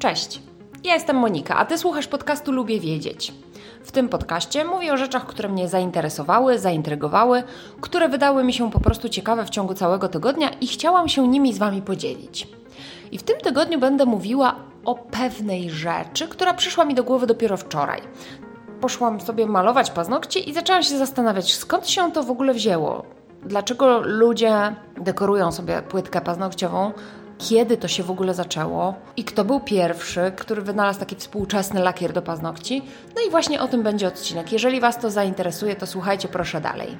Cześć, ja jestem Monika, a Ty słuchasz podcastu Lubię Wiedzieć. W tym podcaście mówię o rzeczach, które mnie zainteresowały, zaintrygowały, które wydały mi się po prostu ciekawe w ciągu całego tygodnia i chciałam się nimi z Wami podzielić. I w tym tygodniu będę mówiła o pewnej rzeczy, która przyszła mi do głowy dopiero wczoraj. Poszłam sobie malować paznokcie i zaczęłam się zastanawiać, skąd się to w ogóle wzięło. Dlaczego ludzie dekorują sobie płytkę paznokciową kiedy to się w ogóle zaczęło i kto był pierwszy, który wynalazł taki współczesny lakier do paznokci. No i właśnie o tym będzie odcinek. Jeżeli Was to zainteresuje, to słuchajcie proszę dalej.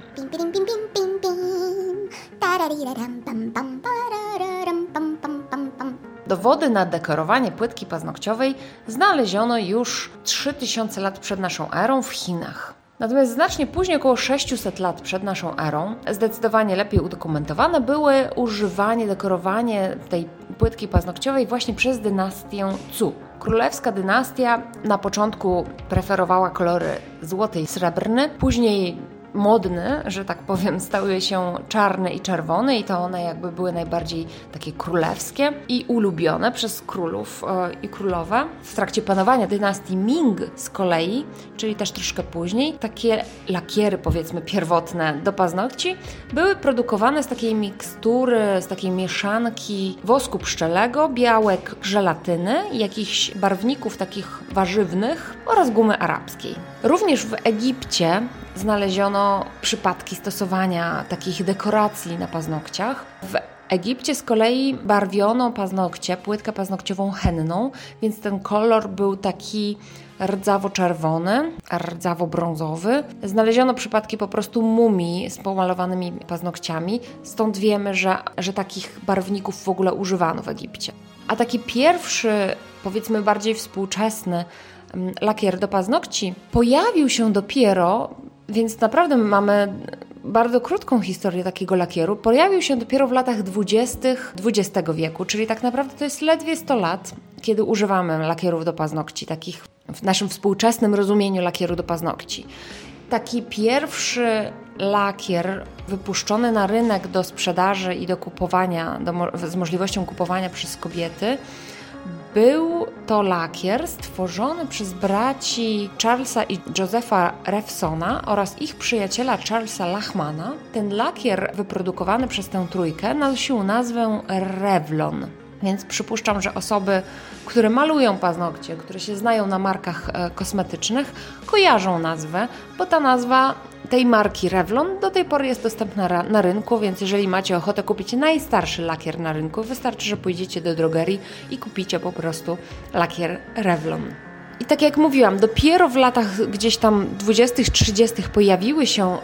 Dowody na dekorowanie płytki paznokciowej znaleziono już 3000 lat przed naszą erą w Chinach. Natomiast znacznie później, około 600 lat przed naszą erą, zdecydowanie lepiej udokumentowane były używanie, dekorowanie tej płytki paznokciowej właśnie przez dynastię Cu. Królewska dynastia na początku preferowała kolory złoty i srebrny, później modny, że tak powiem, stały się czarny i czerwony i to one jakby były najbardziej takie królewskie i ulubione przez królów e, i królowe. W trakcie panowania dynastii Ming z kolei, czyli też troszkę później, takie lakiery powiedzmy pierwotne do paznokci były produkowane z takiej mikstury, z takiej mieszanki wosku pszczelego, białek żelatyny, jakichś barwników takich warzywnych oraz gumy arabskiej. Również w Egipcie znaleziono przypadki stosowania takich dekoracji na paznokciach. W Egipcie z kolei barwiono paznokcie, płytkę paznokciową henną, więc ten kolor był taki rdzawo-czerwony, rdzawo-brązowy. Znaleziono przypadki po prostu mumii z pomalowanymi paznokciami, stąd wiemy, że, że takich barwników w ogóle używano w Egipcie. A taki pierwszy, powiedzmy bardziej współczesny lakier do paznokci pojawił się dopiero więc naprawdę mamy bardzo krótką historię takiego lakieru. Pojawił się dopiero w latach 20. XX wieku, czyli tak naprawdę to jest ledwie 100 lat, kiedy używamy lakierów do paznokci, takich w naszym współczesnym rozumieniu lakieru do paznokci. Taki pierwszy lakier wypuszczony na rynek do sprzedaży i do kupowania, do, z możliwością kupowania przez kobiety, był to lakier stworzony przez braci Charlesa i Josepha Refsona oraz ich przyjaciela Charlesa Lachmana. Ten lakier wyprodukowany przez tę trójkę nosił nazwę Revlon. Więc przypuszczam, że osoby, które malują paznokcie, które się znają na markach e, kosmetycznych, kojarzą nazwę, bo ta nazwa tej marki Revlon do tej pory jest dostępna na rynku, więc jeżeli macie ochotę kupić najstarszy lakier na rynku, wystarczy, że pójdziecie do drogerii i kupicie po prostu lakier Revlon. I tak jak mówiłam, dopiero w latach gdzieś tam 20-30 pojawiły się um,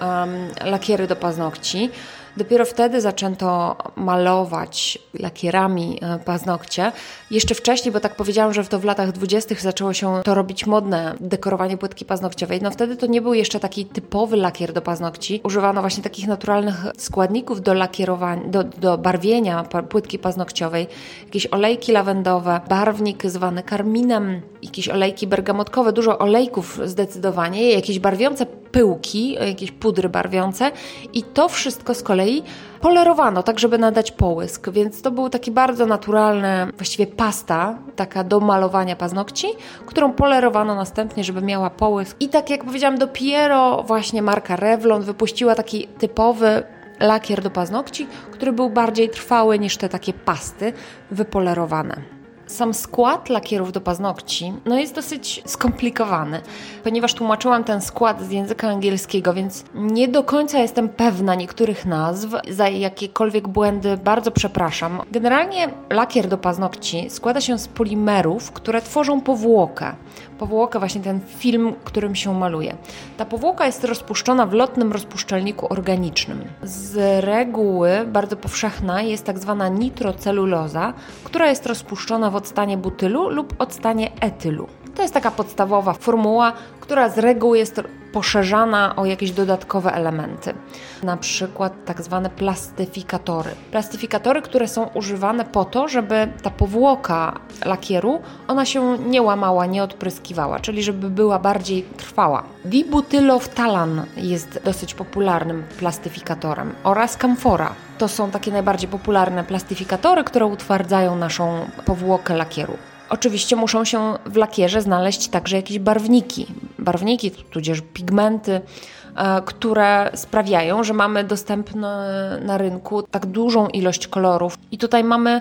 lakiery do paznokci. Dopiero wtedy zaczęto malować lakierami e, paznokcie. Jeszcze wcześniej, bo tak powiedziałam, że to w latach 20. zaczęło się to robić modne, dekorowanie płytki paznokciowej. No wtedy to nie był jeszcze taki typowy lakier do paznokci. Używano właśnie takich naturalnych składników do lakierowania, do, do barwienia płytki paznokciowej. Jakieś olejki lawendowe, barwnik zwany karminem, jakieś olejki bergamotkowe, dużo olejków zdecydowanie, jakieś barwiące pyłki, jakieś pudry barwiące i to wszystko z kolei polerowano, tak żeby nadać połysk, więc to był taki bardzo naturalny, właściwie pasta, taka do malowania paznokci, którą polerowano następnie, żeby miała połysk. I tak jak powiedziałam, dopiero właśnie marka Revlon wypuściła taki typowy lakier do paznokci, który był bardziej trwały niż te takie pasty wypolerowane. Sam skład lakierów do paznokci no jest dosyć skomplikowany, ponieważ tłumaczyłam ten skład z języka angielskiego, więc nie do końca jestem pewna niektórych nazw. Za jakiekolwiek błędy bardzo przepraszam. Generalnie lakier do paznokci składa się z polimerów, które tworzą powłokę. Powłokę, właśnie ten film, którym się maluje. Ta powłoka jest rozpuszczona w lotnym rozpuszczalniku organicznym. Z reguły bardzo powszechna jest tak zwana nitroceluloza, która jest rozpuszczona w octanie butylu lub octanie etylu. To jest taka podstawowa formuła, która z reguły jest poszerzana o jakieś dodatkowe elementy, na przykład tak zwane plastyfikatory. Plastyfikatory, które są używane po to, żeby ta powłoka lakieru, ona się nie łamała, nie odpryskiwała, czyli żeby była bardziej trwała. Dibutyloftalan jest dosyć popularnym plastyfikatorem oraz kamfora. To są takie najbardziej popularne plastyfikatory, które utwardzają naszą powłokę lakieru. Oczywiście muszą się w lakierze znaleźć także jakieś barwniki, barwniki tudzież pigmenty, e, które sprawiają, że mamy dostępne na rynku tak dużą ilość kolorów. I tutaj mamy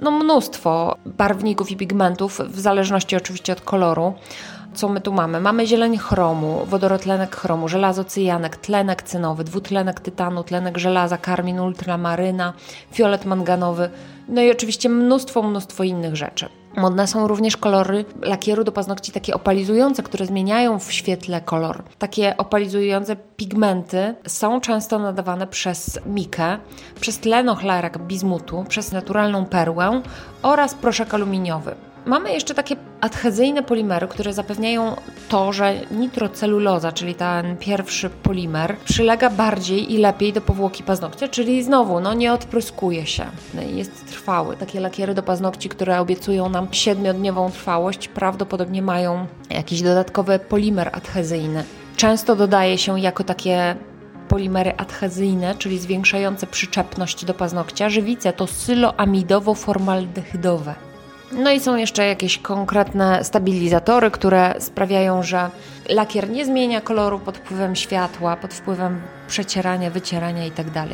no, mnóstwo barwników i pigmentów, w zależności oczywiście od koloru. Co my tu mamy? Mamy zieleń chromu, wodorotlenek chromu, żelazo cyjanek, tlenek cynowy, dwutlenek tytanu, tlenek żelaza, karmin ultramaryna, fiolet manganowy, no i oczywiście mnóstwo, mnóstwo innych rzeczy. Modne są również kolory lakieru do paznokci takie opalizujące, które zmieniają w świetle kolor. Takie opalizujące pigmenty są często nadawane przez mikę, przez tlenochlarak bizmutu, przez naturalną perłę oraz proszek aluminiowy. Mamy jeszcze takie adhezyjne polimery, które zapewniają to, że nitroceluloza, czyli ten pierwszy polimer, przylega bardziej i lepiej do powłoki paznokcia, czyli znowu no, nie odpryskuje się. Jest trwały. Takie lakiery do paznokci, które obiecują nam siedmiodniową trwałość, prawdopodobnie mają jakiś dodatkowy polimer adhezyjny. Często dodaje się jako takie polimery adhezyjne, czyli zwiększające przyczepność do paznokcia, żywice to syloamidowo-formaldehydowe. No i są jeszcze jakieś konkretne stabilizatory, które sprawiają, że lakier nie zmienia koloru pod wpływem światła, pod wpływem przecierania, wycierania itd. Tak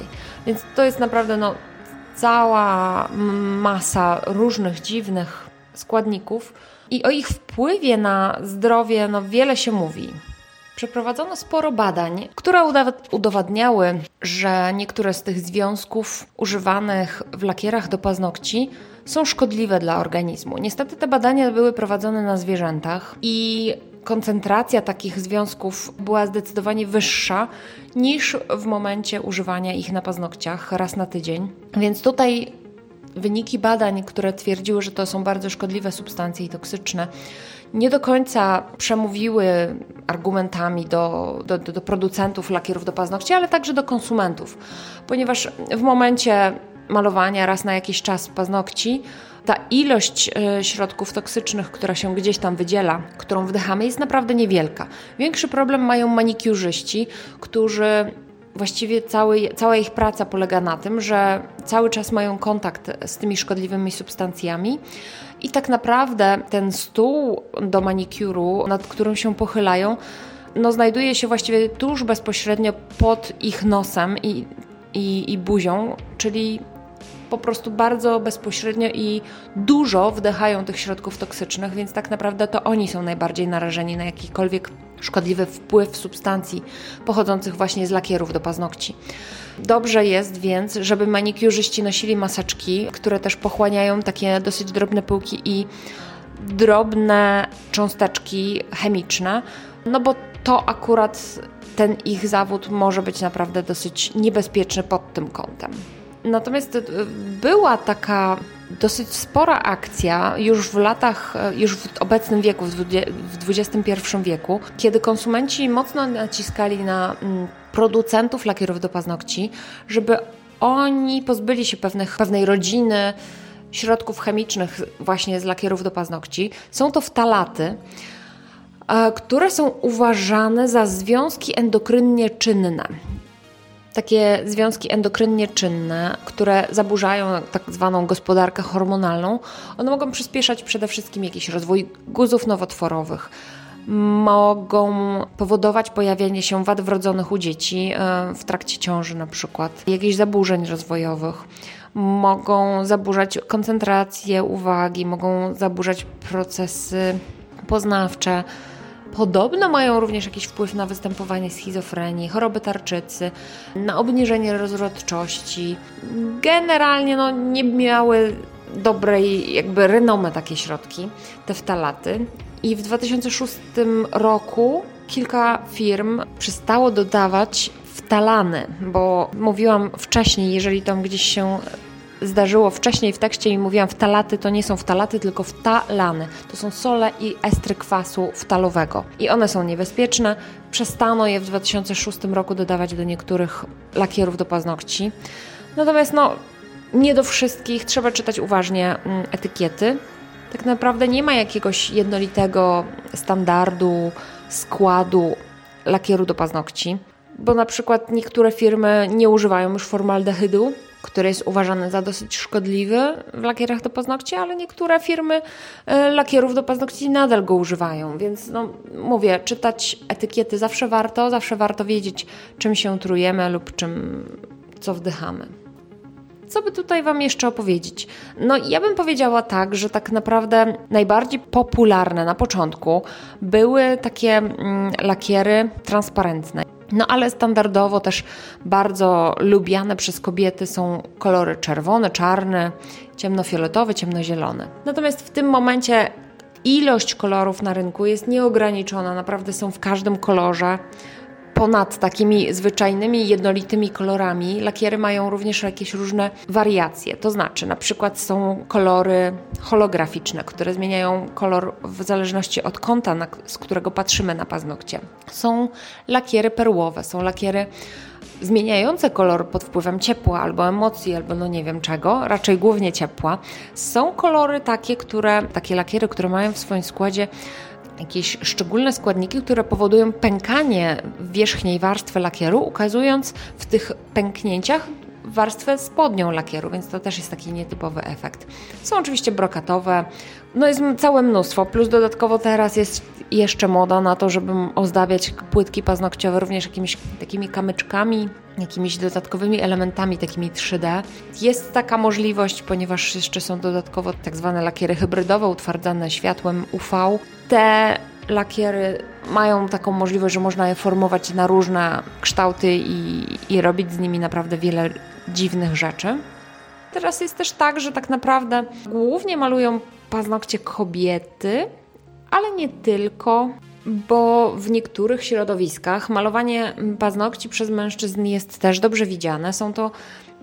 Więc to jest naprawdę no, cała masa różnych dziwnych składników i o ich wpływie na zdrowie no, wiele się mówi. Przeprowadzono sporo badań, które udowadniały, że niektóre z tych związków używanych w lakierach do paznokci są szkodliwe dla organizmu. Niestety te badania były prowadzone na zwierzętach i koncentracja takich związków była zdecydowanie wyższa niż w momencie używania ich na paznokciach raz na tydzień. Więc tutaj wyniki badań, które twierdziły, że to są bardzo szkodliwe substancje i toksyczne, nie do końca przemówiły argumentami do, do, do, producentów lakierów do paznokci, ale także do konsumentów, ponieważ w momencie malowania raz na jakiś czas paznokci, ta ilość e, środków toksycznych, która się gdzieś tam wydziela, którą wdychamy, jest naprawdę niewielka. Większy problem mają manikiurzyści, którzy właściwie cały, cała ich praca polega na tym, że cały czas mają kontakt z tymi szkodliwymi substancjami. I tak naprawdę ten stół do manikuru, nad którym się pochylają, no, znajduje się właściwie tuż bezpośrednio pod ich nosem i, i, i buzią, czyli po prostu bardzo bezpośrednio i dużo wdychają tych środków toksycznych, więc tak naprawdę to oni są najbardziej narażeni na jakikolwiek szkodliwy wpływ substancji pochodzących właśnie z lakierów do paznokci. Dobrze jest więc, żeby manikiurzyści nosili maseczki, które też pochłaniają takie dosyć drobne pyłki i drobne cząsteczki chemiczne, no bo to akurat ten ich zawód może być naprawdę dosyć niebezpieczny pod tym kątem. Natomiast e, była taka dosyć spora akcja już w latach, e, już w obecnym wieku, w XXI wieku, kiedy konsumenci mocno naciskali na mm, producentów lakierów do paznokci, żeby oni pozbyli się pewnych, pewnej rodziny środków chemicznych właśnie z lakierów do paznokci. Są to wtalaty, e, które są uważane za związki endokrynnie czynne takie związki endokrynnie czynne, które zaburzają tak zwaną gospodarkę hormonalną, one mogą przyspieszać przede wszystkim jakiś rozwój guzów nowotworowych. Mogą powodować pojawienie się wad wrodzonych u dzieci e, w trakcie ciąży, na przykład, jakichś zaburzeń rozwojowych. Mogą zaburzać koncentrację uwagi, mogą zaburzać procesy poznawcze, Podobno mają również jakiś wpływ na występowanie schizofrenii, choroby tarczycy, na obniżenie rozrodczości. Generalnie no, nie miały dobrej jakby renomy takie środki, te wtalaty. I w 2006 roku kilka firm przestało dodawać wtalany, bo mówiłam wcześniej, jeżeli tam gdzieś się zdarzyło wcześniej w tekście i mówiłam wtalaty, to nie są wtalaty, tylko wtalany. To są sole i estry kwasu wtalowego. I one są niebezpieczne. Przestano je w 2006 roku dodawać do niektórych lakierów do paznokci. Natomiast no, nie do wszystkich, trzeba czytać uważnie mm, etykiety. Tak naprawdę nie ma jakiegoś jednolitego standardu, składu lakieru do paznokci, bo na przykład niektóre firmy nie używają już formaldehydu, który jest uważany za dosyć szkodliwy w lakierach do paznokci, ale niektóre firmy e, lakierów do paznokci nadal go używają, więc no, mówię, czytać etykiety zawsze warto, zawsze warto wiedzieć, czym się trujemy lub czym, co wdychamy. Co by tutaj Wam jeszcze opowiedzieć? No, ja bym powiedziała tak, że tak naprawdę najbardziej popularne na początku były takie mm, lakiery transparentne. No ale standardowo też bardzo lubiane przez kobiety są kolory czerwone, czarne, ciemnofioletowe, ciemnozielone. Natomiast w tym momencie ilość kolorów na rynku jest nieograniczona, naprawdę są w każdym kolorze ponad takimi zwyczajnymi, jednolitymi kolorami, lakiery mają również jakieś różne wariacje. To znaczy, na przykład są kolory holograficzne, które zmieniają kolor w zależności od kąta, na, z którego patrzymy na paznokcie. Są lakiery perłowe, są lakiery zmieniające kolor pod wpływem ciepła albo emocji, albo no nie wiem czego, raczej głównie ciepła. Są kolory takie, które, takie lakiery, które mają w swoim składzie jakieś szczególne składniki, które powodują pękanie wierzchniej warstwy lakieru, ukazując w tych pęknięciach warstwę spodnią lakieru, więc to też jest taki nietypowy efekt. Są oczywiście brokatowe, no jest całe mnóstwo, plus dodatkowo teraz jest jeszcze moda na to, żeby ozdabiać płytki paznokciowe również jakimiś takimi kamyczkami, jakimiś dodatkowymi elementami, takimi 3D. Jest taka możliwość, ponieważ jeszcze są dodatkowo tak zwane lakiery hybrydowe, utwardzane światłem UV. Te lakiery mają taką możliwość, że można je formować na różne kształty i, i robić z nimi naprawdę wiele dziwnych rzeczy. Teraz jest też tak, że tak naprawdę głównie malują paznokcie kobiety, ale nie tylko, bo w niektórych środowiskach malowanie paznokci przez mężczyzn jest też dobrze widziane. Są to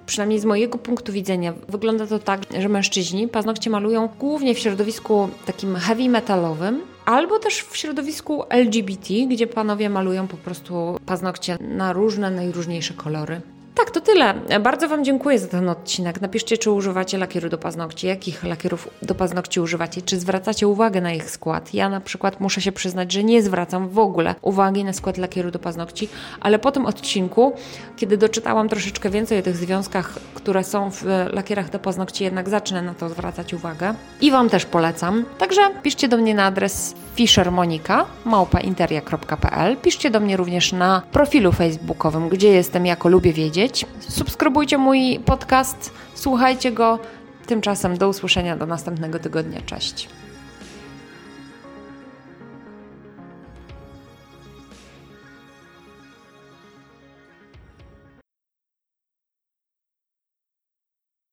przynajmniej z mojego punktu widzenia, wygląda to tak, że mężczyźni paznokcie malują głównie w środowisku takim heavy metalowym, albo też w środowisku LGBT, gdzie panowie malują po prostu paznokcie na różne, najróżniejsze kolory. Tak, to tyle. Bardzo Wam dziękuję za ten odcinek. Napiszcie, czy używacie lakieru do paznokci, jakich lakierów do paznokci używacie, czy zwracacie uwagę na ich skład. Ja na przykład muszę się przyznać, że nie zwracam w ogóle uwagi na skład lakieru do paznokci, ale po tym odcinku, kiedy doczytałam troszeczkę więcej o tych związkach, które są w lakierach do paznokci, jednak zacznę na to zwracać uwagę i Wam też polecam. Także piszcie do mnie na adres fishermonika małpainteria.pl. Piszcie do mnie również na profilu facebookowym, gdzie jestem jako lubię wiedzieć. Subskrybujcie mój podcast, słuchajcie go. Tymczasem do usłyszenia do następnego tygodnia. Cześć.